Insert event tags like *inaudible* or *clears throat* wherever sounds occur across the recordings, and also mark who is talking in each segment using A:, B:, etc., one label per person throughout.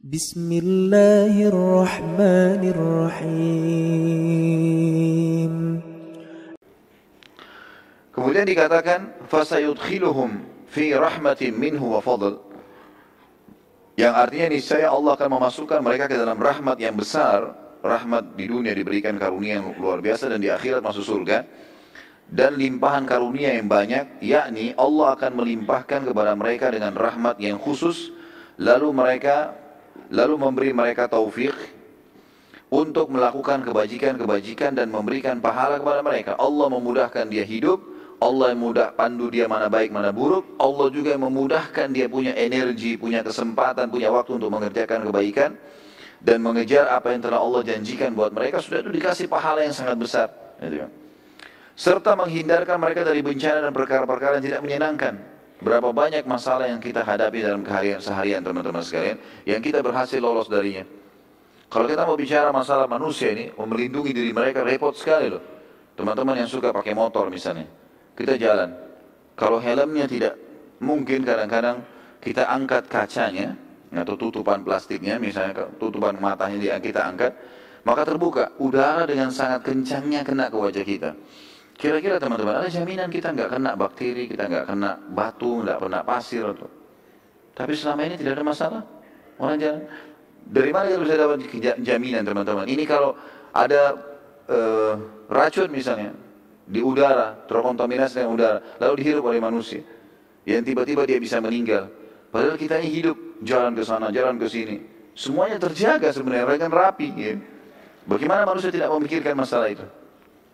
A: Bismillahirrahmanirrahim.
B: Kemudian dikatakan fasayudkhiluhum fi rahmatin minhu wa fadl. Yang artinya niscaya Allah akan memasukkan mereka ke dalam rahmat yang besar, rahmat di dunia diberikan karunia yang luar biasa dan di akhirat masuk surga dan limpahan karunia yang banyak, yakni Allah akan melimpahkan kepada mereka dengan rahmat yang khusus lalu mereka lalu memberi mereka taufik untuk melakukan kebajikan-kebajikan dan memberikan pahala kepada mereka. Allah memudahkan dia hidup, Allah yang mudah pandu dia mana baik mana buruk, Allah juga yang memudahkan dia punya energi, punya kesempatan, punya waktu untuk mengerjakan kebaikan dan mengejar apa yang telah Allah janjikan buat mereka sudah itu dikasih pahala yang sangat besar. Gitu kan. Serta menghindarkan mereka dari bencana dan perkara-perkara yang tidak menyenangkan. Berapa banyak masalah yang kita hadapi dalam keharian seharian teman-teman sekalian yang kita berhasil lolos darinya. Kalau kita mau bicara masalah manusia ini, melindungi diri mereka repot sekali loh. Teman-teman yang suka pakai motor misalnya, kita jalan. Kalau helmnya tidak mungkin kadang-kadang kita angkat kacanya atau tutupan plastiknya, misalnya tutupan matanya kita angkat, maka terbuka udara dengan sangat kencangnya kena ke wajah kita. Kira-kira teman-teman, ada jaminan kita nggak kena bakteri, kita nggak kena batu, nggak kena pasir atau. Tapi selama ini tidak ada masalah. Orang jalan. Dari mana kita bisa dapat jaminan teman-teman? Ini kalau ada uh, racun misalnya di udara, terkontaminasi dengan udara, lalu dihirup oleh manusia, yang tiba-tiba dia bisa meninggal. Padahal kita ini hidup, jalan ke sana, jalan ke sini. Semuanya terjaga sebenarnya, kan rapi. Ya. Bagaimana manusia tidak memikirkan masalah itu?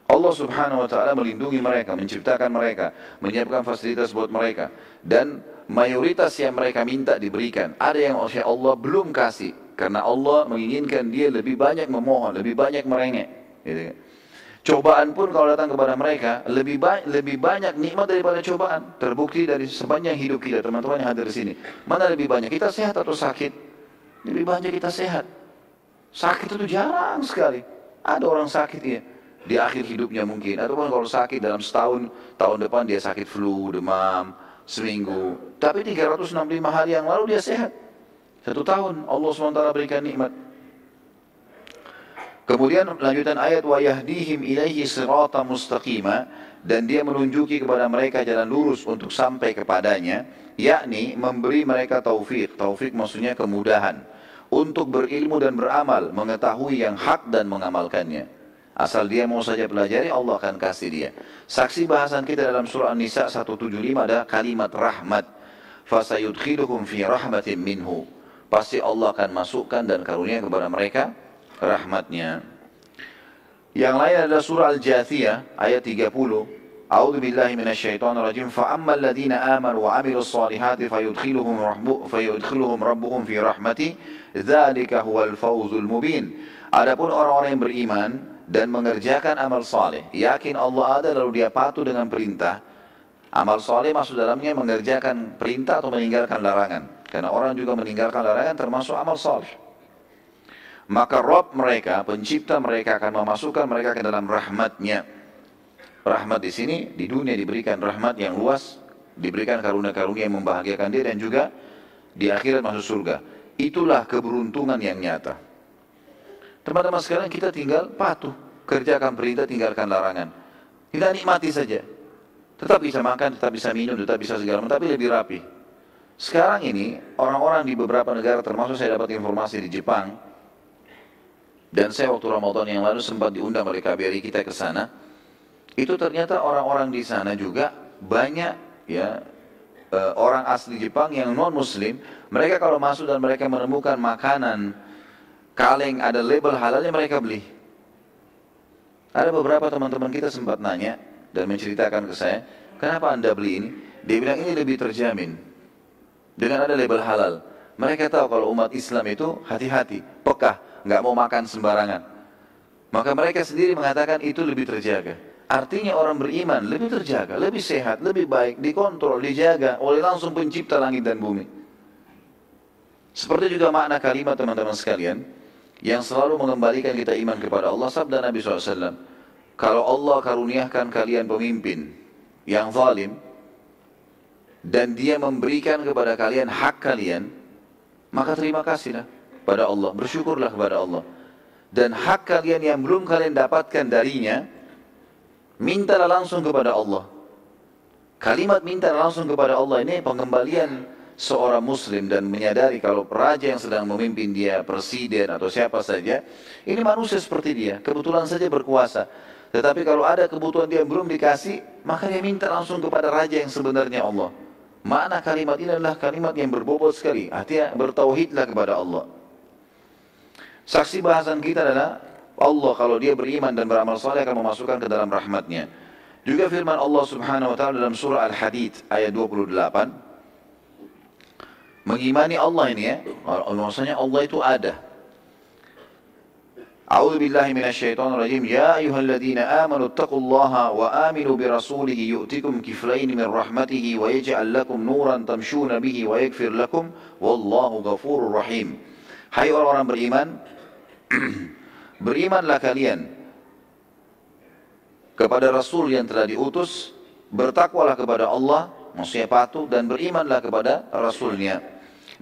B: Allah subhanahu wa ta'ala melindungi mereka, menciptakan mereka, menyiapkan fasilitas buat mereka. Dan mayoritas yang mereka minta diberikan. Ada yang Allah belum kasih. Karena Allah menginginkan dia lebih banyak memohon, lebih banyak merengek. Gitu. Kan. Cobaan pun kalau datang kepada mereka, lebih, ba lebih banyak nikmat daripada cobaan. Terbukti dari sepanjang hidup kita, teman-teman yang hadir di sini. Mana lebih banyak? Kita sehat atau sakit? Lebih banyak kita sehat. Sakit itu jarang sekali. Ada orang sakit ya di akhir hidupnya mungkin. Ataupun kalau sakit dalam setahun tahun depan dia sakit flu demam seminggu. Tapi 365 hari yang lalu dia sehat. Satu tahun Allah SWT berikan nikmat. Kemudian lanjutan ayat wa yahdihim ilaihi sirata mustaqima dan dia menunjuki kepada mereka jalan lurus untuk sampai kepadanya yakni memberi mereka taufik. Taufik maksudnya kemudahan. Untuk berilmu dan beramal mengetahui yang hak dan mengamalkannya Asal dia mau saja pelajari, Allah akan kasih dia. Saksi bahasan kita dalam surah An-Nisa 175 ada kalimat rahmat. Fasayudkhiduhum fi rahmatin minhu. Pasti Allah akan masukkan dan karunia kepada mereka rahmatnya. Yang lain adalah surah Al-Jathiyah ayat 30. A'udzu billahi minasyaitonir rajim. Fa ammal ladzina amanu wa 'amilus solihati fayudkhiluhum rabbuhum fayudkhiluhum rabbuhum fi rahmati. Dzalika huwal fawzul mubin. Adapun orang-orang yang beriman, dan mengerjakan amal saleh, yakin Allah ada lalu dia patuh dengan perintah. Amal saleh masuk dalamnya mengerjakan perintah atau meninggalkan larangan. Karena orang juga meninggalkan larangan termasuk amal saleh. Maka Rob mereka, pencipta mereka akan memasukkan mereka ke dalam rahmatnya. Rahmat di sini, di dunia diberikan rahmat yang luas, diberikan karunia-karunia yang membahagiakan dia dan juga di akhirat masuk surga. Itulah keberuntungan yang nyata. Teman-teman sekarang kita tinggal patuh, kerjakan perintah, tinggalkan larangan. Kita nikmati saja. Tetap bisa makan, tetap bisa minum, tetap bisa segala macam, tapi lebih rapi. Sekarang ini orang-orang di beberapa negara termasuk saya dapat informasi di Jepang dan saya waktu Ramadan yang lalu sempat diundang oleh KBRI kita ke sana. Itu ternyata orang-orang di sana juga banyak ya eh, orang asli Jepang yang non muslim, mereka kalau masuk dan mereka menemukan makanan kaleng ada label halalnya mereka beli. Ada beberapa teman-teman kita sempat nanya dan menceritakan ke saya, kenapa anda beli ini? Dia bilang ini lebih terjamin dengan ada label halal. Mereka tahu kalau umat Islam itu hati-hati, pekah, nggak mau makan sembarangan. Maka mereka sendiri mengatakan itu lebih terjaga. Artinya orang beriman lebih terjaga, lebih sehat, lebih baik, dikontrol, dijaga oleh langsung pencipta langit dan bumi. Seperti juga makna kalimat teman-teman sekalian, yang selalu mengembalikan kita iman kepada Allah sabda Nabi SAW kalau Allah karuniakan kalian pemimpin yang zalim dan dia memberikan kepada kalian hak kalian maka terima kasihlah pada Allah, bersyukurlah kepada Allah. Dan hak kalian yang belum kalian dapatkan darinya, mintalah langsung kepada Allah. Kalimat minta langsung kepada Allah ini pengembalian seorang muslim dan menyadari kalau raja yang sedang memimpin dia, presiden atau siapa saja, ini manusia seperti dia, kebetulan saja berkuasa. Tetapi kalau ada kebutuhan dia belum dikasih, maka dia minta langsung kepada raja yang sebenarnya Allah. Makna kalimat ini adalah kalimat yang berbobot sekali. Artinya bertauhidlah kepada Allah. Saksi bahasan kita adalah Allah kalau dia beriman dan beramal saleh akan memasukkan ke dalam rahmatnya. Juga firman Allah subhanahu wa ta'ala dalam surah Al-Hadid ayat 28 Mengimani Allah ini ya. Maksudnya Allah itu ada. أعوذ بالله من الشيطان الرجيم يا أيها الذين آمنوا اتقوا الله وآمنوا برسوله يؤتكم كفلين من رحمته ويجعل لكم نورا تمشون به ويغفر لكم والله غفور رحيم Hai orang-orang beriman *clears throat* Berimanlah kalian kepada Rasul yang telah diutus Bertakwalah kepada Allah Maksudnya patuh dan berimanlah kepada Rasulnya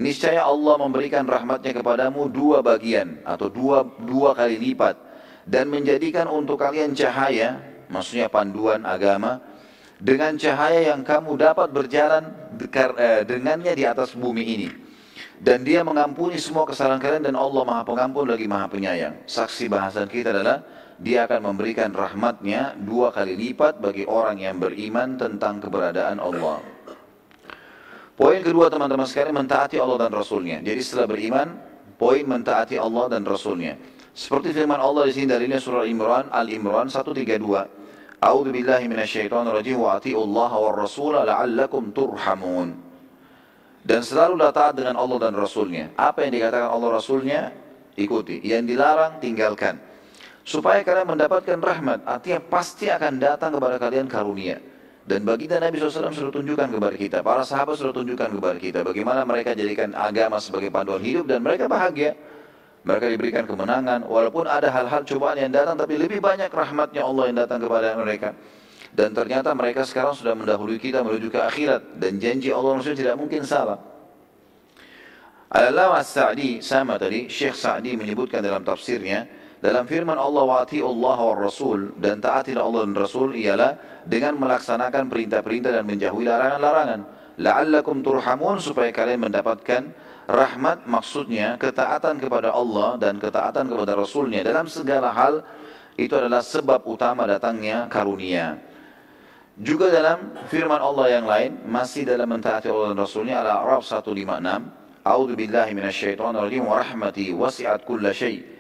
B: niscaya Allah memberikan rahmatnya kepadamu dua bagian atau dua, dua kali lipat dan menjadikan untuk kalian cahaya, maksudnya panduan agama, dengan cahaya yang kamu dapat berjalan eh, dengannya di atas bumi ini. Dan dia mengampuni semua kesalahan kalian dan Allah maha pengampun lagi maha penyayang. Saksi bahasan kita adalah dia akan memberikan rahmatnya dua kali lipat bagi orang yang beriman tentang keberadaan Allah. Poin kedua teman-teman sekalian mentaati Allah dan Rasulnya. Jadi setelah beriman, poin mentaati Allah dan Rasulnya. Seperti firman Allah di sini dari surah Imran Al-Imran 132. A'udzu billahi minasyaitonir rajim wa Allah wa rasula la'allakum turhamun. Dan selalu taat dengan Allah dan Rasulnya. Apa yang dikatakan Allah Rasulnya, ikuti. Yang dilarang, tinggalkan. Supaya kalian mendapatkan rahmat, artinya pasti akan datang kepada kalian karunia. Dan baginda Nabi SAW sudah tunjukkan kepada kita, para sahabat sudah tunjukkan kepada kita bagaimana mereka jadikan agama sebagai panduan hidup dan mereka bahagia. Mereka diberikan kemenangan, walaupun ada hal-hal cobaan yang datang, tapi lebih banyak rahmatnya Allah yang datang kepada mereka. Dan ternyata mereka sekarang sudah mendahului kita menuju ke akhirat. Dan janji Allah Rasul tidak mungkin salah. Al-Alama Sa'di sama tadi, Syekh Sa'di menyebutkan dalam tafsirnya, dalam firman Allah wa Allah wa Rasul dan taatilah Allah dan Rasul ialah dengan melaksanakan perintah-perintah dan menjauhi larangan-larangan. La'allakum turhamun supaya kalian mendapatkan rahmat maksudnya ketaatan kepada Allah dan ketaatan kepada Rasulnya dalam segala hal itu adalah sebab utama datangnya karunia. Juga dalam firman Allah yang lain masih dalam mentaati Allah dan Rasulnya Al-A'raf 156 A'udzu billahi minasyaitonir rajim wa rahmati wasi'at kulla syai'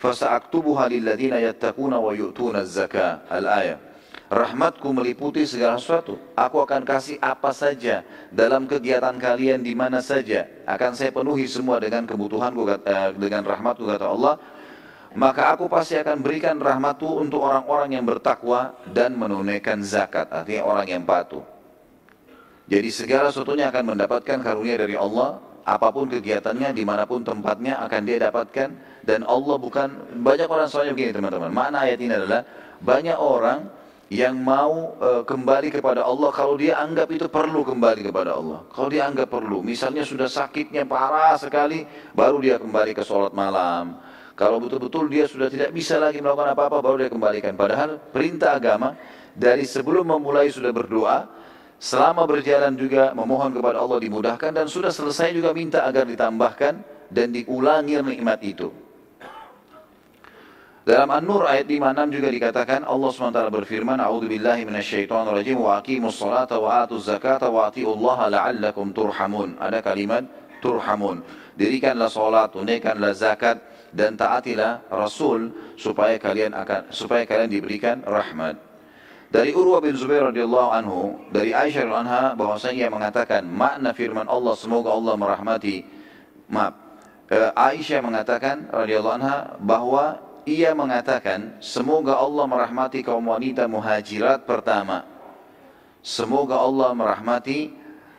B: fasa'aktubuha lilladzina yattaquna wa yu'tuna zakah. Al-ayah. Rahmatku meliputi segala sesuatu. Aku akan kasih apa saja dalam kegiatan kalian di mana saja. Akan saya penuhi semua dengan kebutuhanku eh, dengan rahmatku kata Allah. Maka aku pasti akan berikan rahmatku untuk orang-orang yang bertakwa dan menunaikan zakat. Artinya orang yang patuh. Jadi segala sesuatunya akan mendapatkan karunia dari Allah apa pun kegiatannya, di mana pun tempatnya akan dia dapatkan dan Allah bukan banyak orang soalnya begini teman-teman. Makna ayat ini adalah banyak orang yang mau e, kembali kepada Allah kalau dia anggap itu perlu kembali kepada Allah. Kalau dia anggap perlu, misalnya sudah sakitnya parah sekali, baru dia kembali ke sholat malam. Kalau betul-betul dia sudah tidak bisa lagi melakukan apa-apa, baru dia kembalikan. Padahal perintah agama dari sebelum memulai sudah berdoa, Selama berjalan juga memohon kepada Allah dimudahkan dan sudah selesai juga minta agar ditambahkan dan diulangi nikmat itu. Dalam An-Nur ayat 56 juga dikatakan Allah SWT berfirman A'udzu billahi minasyaitonir rajim wa aqimus salata wa atuz zakata wa atiullaha la'allakum turhamun. Ada kalimat turhamun. Dirikanlah salat, tunaikanlah zakat dan taatilah Rasul supaya kalian akan supaya kalian diberikan rahmat. Dari Urwah bin Zubair radhiyallahu anhu, dari Aisyah anha bahwasanya ia mengatakan makna firman Allah semoga Allah merahmati maaf. Eh, Aisyah mengatakan radhiyallahu anha bahwa ia mengatakan semoga Allah merahmati kaum wanita muhajirat pertama. Semoga Allah merahmati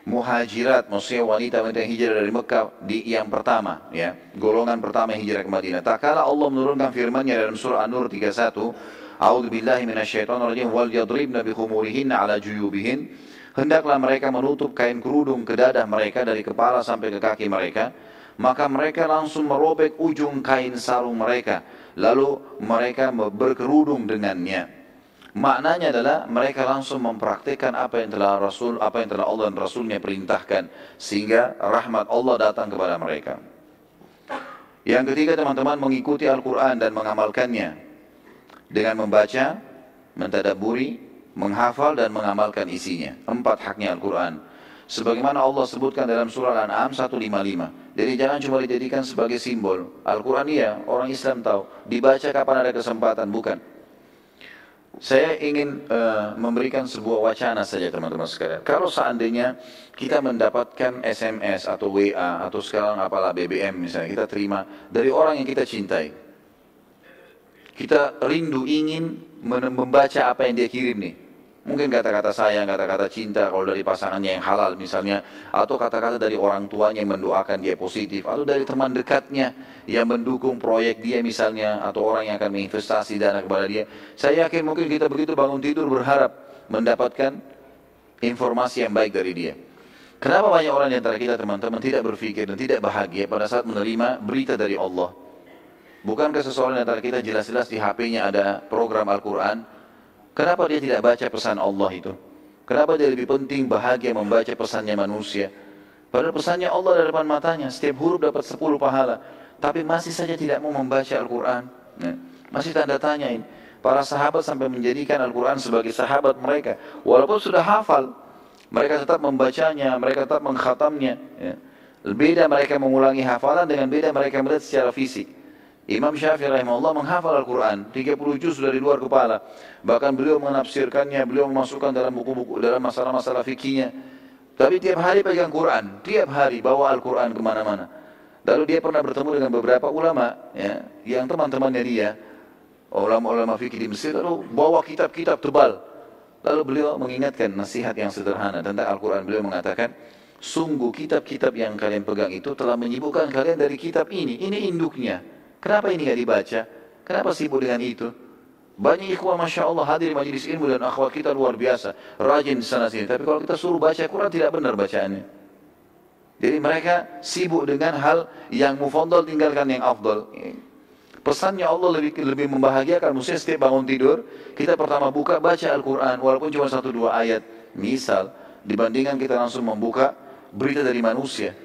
B: muhajirat maksudnya wanita-wanita yang hijrah dari Mekah di yang pertama ya golongan pertama yang hijrah ke Madinah tak kala Allah menurunkan firman-Nya dalam surah An-Nur 31 A'udzu billahi minasyaitonir rajim wal yadribna bi khumurihinna ala juyubihin. Hendaklah mereka menutup kain kerudung ke dadah mereka dari kepala sampai ke kaki mereka. maka mereka langsung merobek ujung kain sarung mereka. Lalu mereka berkerudung dengannya. Maknanya adalah mereka langsung mempraktikkan apa yang telah Rasul apa yang telah Allah dan Rasulnya perintahkan. Sehingga rahmat Allah datang kepada mereka. Yang ketiga teman-teman mengikuti Al-Quran dan mengamalkannya dengan membaca, mentadaburi, menghafal dan mengamalkan isinya empat haknya Al-Quran sebagaimana Allah sebutkan dalam surah Al-An'am 155 jadi jangan cuma dijadikan sebagai simbol. Al-Quran iya, orang Islam tahu. Dibaca kapan ada kesempatan, bukan. Saya ingin uh, memberikan sebuah wacana saja teman-teman sekalian. Kalau seandainya kita mendapatkan SMS atau WA atau sekarang apalah BBM misalnya, kita terima dari orang yang kita cintai. Kita rindu ingin membaca apa yang dia kirim nih. Mungkin kata-kata sayang, kata-kata cinta kalau dari pasangannya yang halal misalnya, atau kata-kata dari orang tuanya yang mendoakan dia positif, atau dari teman dekatnya yang mendukung proyek dia misalnya, atau orang yang akan menginvestasi dana kepada dia. Saya yakin mungkin kita begitu bangun tidur berharap mendapatkan informasi yang baik dari dia. Kenapa banyak orang di antara kita teman-teman tidak berpikir dan tidak bahagia pada saat menerima berita dari Allah? Bukankah seseorang antara kita jelas-jelas di HP-nya ada program Al-Quran, Kenapa dia tidak baca pesan Allah itu? Kenapa dia lebih penting bahagia membaca pesannya manusia? Padahal pesannya Allah di depan matanya, setiap huruf dapat 10 pahala. Tapi masih saja tidak mau membaca Al-Quran. Nah, masih tanda tanya ini. Para sahabat sampai menjadikan Al-Quran sebagai sahabat mereka. Walaupun sudah hafal, mereka tetap membacanya, mereka tetap mengkhatamnya. Ya. Beda mereka mengulangi hafalan dengan beda mereka melihat secara fisik. Imam Syafi'i rahimahullah menghafal Al-Quran, 30 juz dari luar kepala. Bahkan beliau menafsirkannya, beliau memasukkan dalam buku-buku, dalam masalah-masalah fikihnya. Tapi tiap hari pegang Quran, tiap hari bawa Al-Quran ke mana-mana. Lalu dia pernah bertemu dengan beberapa ulama, ya, yang teman-temannya dia, ulama-ulama fikih di Mesir, lalu bawa kitab-kitab tebal. Lalu beliau mengingatkan nasihat yang sederhana tentang Al-Quran. Beliau mengatakan, sungguh kitab-kitab yang kalian pegang itu telah menyibukkan kalian dari kitab ini. Ini induknya. Kenapa ini nggak dibaca? Kenapa sibuk dengan itu? Banyak ikhwah Masya Allah hadir di majelis ilmu dan akhwat kita luar biasa. Rajin sana sini. Tapi kalau kita suruh baca Quran tidak benar bacaannya. Jadi mereka sibuk dengan hal yang mufadal tinggalkan yang afdal. Pesannya Allah lebih lebih membahagiakan. Maksudnya setiap bangun tidur, kita pertama buka baca Al-Quran. Walaupun cuma satu dua ayat. Misal, dibandingkan kita langsung membuka berita dari manusia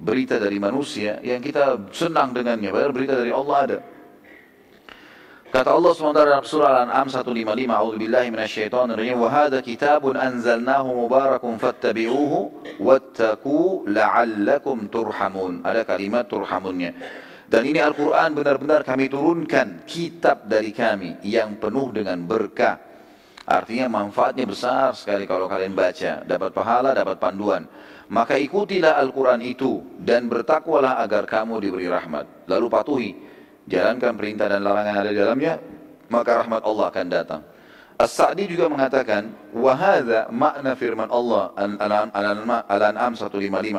B: berita dari manusia yang kita senang dengannya padahal berita dari Allah ada kata Allah SWT dalam surah Al-An'am 155 a'udzubillahi minasyaitonir rajim wa hadha kitabun anzalnahu mubarakun fattabi'uhu wattaqu la'allakum turhamun ada kalimat turhamunnya dan ini Al-Quran benar-benar kami turunkan kitab dari kami yang penuh dengan berkah. Artinya manfaatnya besar sekali kalau kalian baca. Dapat pahala, dapat panduan. Maka ikutilah Al-Quran itu dan bertakwalah agar kamu diberi rahmat. Lalu patuhi, jalankan perintah dan larangan ada di dalamnya, maka rahmat Allah akan datang. As-Sa'di juga mengatakan, wahada makna firman Allah Al-An'am 155,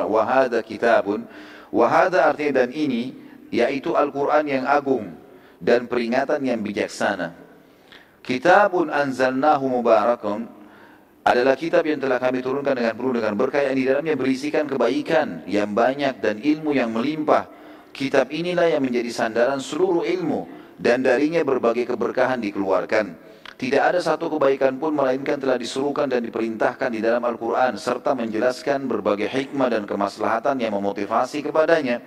B: wahada kitabun, wahada artinya dan ini, yaitu Al-Quran yang agung dan peringatan yang bijaksana. Kitabun anzalnahu mubarakun, adalah kitab yang telah kami turunkan dengan penuh dengan berkah yang di dalamnya berisikan kebaikan yang banyak dan ilmu yang melimpah. Kitab inilah yang menjadi sandaran seluruh ilmu dan darinya berbagai keberkahan dikeluarkan. Tidak ada satu kebaikan pun melainkan telah disuruhkan dan diperintahkan di dalam Al-Quran serta menjelaskan berbagai hikmah dan kemaslahatan yang memotivasi kepadanya.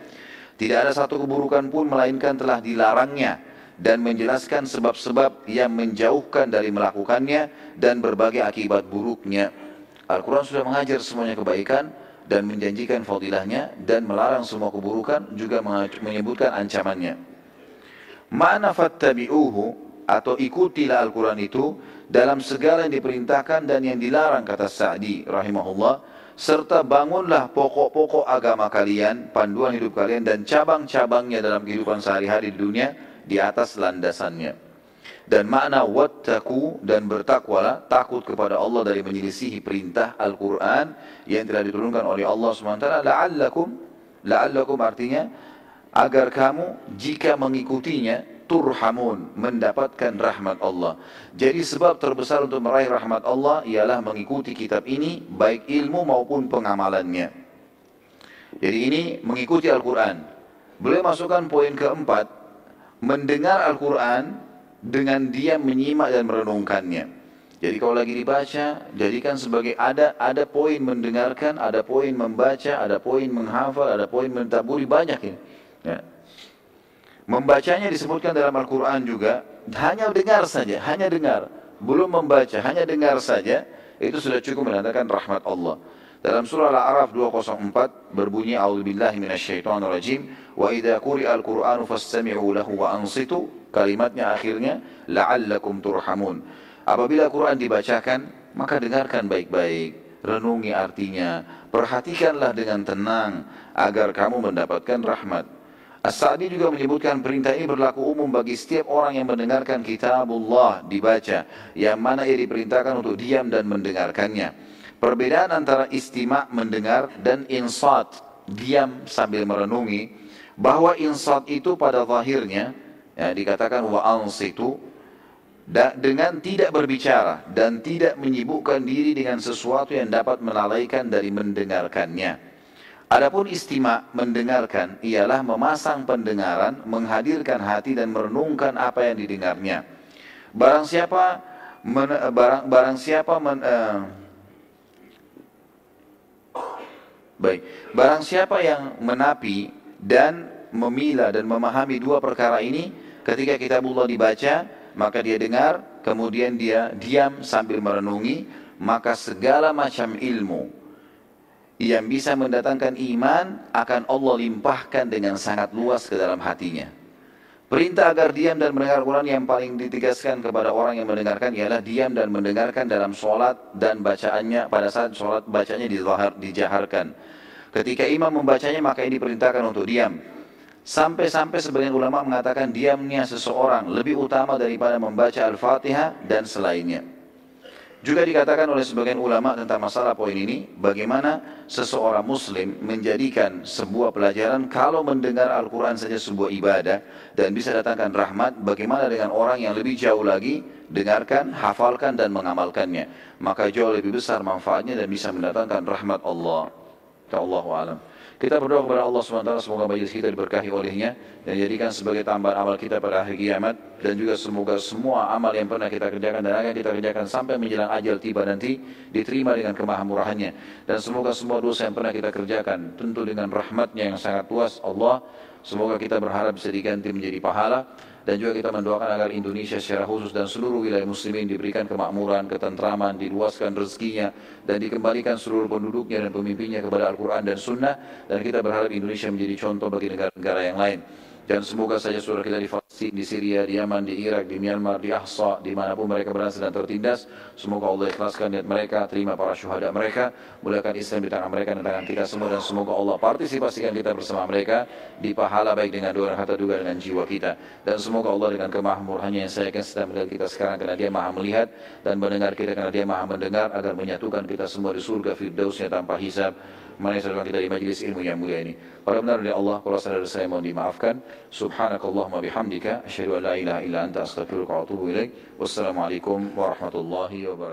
B: Tidak ada satu keburukan pun melainkan telah dilarangnya dan menjelaskan sebab-sebab yang menjauhkan dari melakukannya dan berbagai akibat buruknya. Al-Quran sudah mengajar semuanya kebaikan dan menjanjikan fadilahnya dan melarang semua keburukan juga menyebutkan ancamannya. Mana fattabi'uhu atau ikutilah Al-Quran itu dalam segala yang diperintahkan dan yang dilarang kata Sa'di rahimahullah serta bangunlah pokok-pokok agama kalian, panduan hidup kalian dan cabang-cabangnya dalam kehidupan sehari-hari di dunia di atas landasannya. Dan makna wattaku dan bertakwalah takut kepada Allah dari menyelisihi perintah Al-Quran yang telah diturunkan oleh Allah SWT. La'allakum, la'allakum artinya agar kamu jika mengikutinya turhamun mendapatkan rahmat Allah. Jadi sebab terbesar untuk meraih rahmat Allah ialah mengikuti kitab ini baik ilmu maupun pengamalannya. Jadi ini mengikuti Al-Quran. Beliau masukkan poin keempat, mendengar Al-Quran dengan dia menyimak dan merenungkannya. Jadi kalau lagi dibaca, jadikan sebagai ada ada poin mendengarkan, ada poin membaca, ada poin menghafal, ada poin mentaburi banyak ini. Ya. Membacanya disebutkan dalam Al-Quran juga, hanya dengar saja, hanya dengar. Belum membaca, hanya dengar saja, itu sudah cukup menandakan rahmat Allah. Dalam surah Al-A'raf 204 berbunyi A'udzubillahi minasyaitonirrajim wa idza quri'a al-Qur'anu fastami'u lahu wa ansitu kalimatnya akhirnya la'allakum turhamun. Apabila Quran dibacakan, maka dengarkan baik-baik, renungi artinya, perhatikanlah dengan tenang agar kamu mendapatkan rahmat. As-Sa'di juga menyebutkan perintah ini berlaku umum bagi setiap orang yang mendengarkan kitabullah dibaca, yang mana ia diperintahkan untuk diam dan mendengarkannya. Perbedaan antara istima mendengar dan insat diam sambil merenungi bahwa insat itu pada zahirnya ya, dikatakan wa ansitu dengan tidak berbicara dan tidak menyibukkan diri dengan sesuatu yang dapat melalaikan dari mendengarkannya. Adapun istima mendengarkan ialah memasang pendengaran, menghadirkan hati dan merenungkan apa yang didengarnya. Barang siapa men, barang, barang siapa men, uh, baik, barang siapa yang menapi dan memilah dan memahami dua perkara ini ketika kitabullah dibaca, maka dia dengar, kemudian dia diam sambil merenungi, maka segala macam ilmu yang bisa mendatangkan iman akan Allah limpahkan dengan sangat luas ke dalam hatinya. Perintah agar diam dan mendengar Quran yang paling ditegaskan kepada orang yang mendengarkan ialah diam dan mendengarkan dalam sholat dan bacaannya pada saat sholat bacanya dizahar, dijaharkan. Ketika imam membacanya maka ini diperintahkan untuk diam. Sampai-sampai sebagian ulama mengatakan diamnya seseorang lebih utama daripada membaca Al-Fatihah dan selainnya. Juga dikatakan oleh sebagian ulama tentang masalah poin ini, bagaimana seseorang muslim menjadikan sebuah pelajaran kalau mendengar Al-Quran saja sebuah ibadah dan bisa datangkan rahmat, bagaimana dengan orang yang lebih jauh lagi, dengarkan, hafalkan dan mengamalkannya. Maka jauh lebih besar manfaatnya dan bisa mendatangkan rahmat Allah. Allah alam. Kita berdoa kepada Allah SWT semoga majelis kita diberkahi olehnya dan jadikan sebagai tambahan amal kita pada hari kiamat dan juga semoga semua amal yang pernah kita kerjakan dan akan kita kerjakan sampai menjelang ajal tiba nanti diterima dengan kemahamurahannya dan semoga semua dosa yang pernah kita kerjakan tentu dengan rahmatnya yang sangat luas Allah. Semoga kita berharap bisa diganti menjadi pahala dan juga kita mendoakan agar Indonesia secara khusus dan seluruh wilayah muslimin diberikan kemakmuran, ketentraman, diluaskan rezekinya dan dikembalikan seluruh penduduknya dan pemimpinnya kepada Al-Quran dan Sunnah dan kita berharap Indonesia menjadi contoh bagi negara-negara yang lain. Dan semoga saja saudara kita di Palestina, di Syria, di Yaman, di Irak, di Myanmar, di Ahsa, di mana pun mereka berada sedang tertindas. Semoga Allah ikhlaskan niat mereka, terima para syuhada mereka, muliakan Islam di tangan mereka dan tangan kita semua. Dan semoga Allah partisipasikan kita bersama mereka di pahala baik dengan doa dan harta juga dengan jiwa kita. Dan semoga Allah dengan kemahmurahannya yang saya akan sedang melihat kita sekarang karena dia maha melihat dan mendengar kita karena dia maha mendengar agar menyatukan kita semua di surga firdausnya tanpa hisab mana di majlis ilmu yang mulia ini. Para benar dari Allah, kalau saudara saya mohon dimaafkan. Subhanakallahumma bihamdika, asyhadu an la ilaha illa anta astaghfiruka wa atubu ilaik. Wassalamualaikum warahmatullahi wabarakatuh.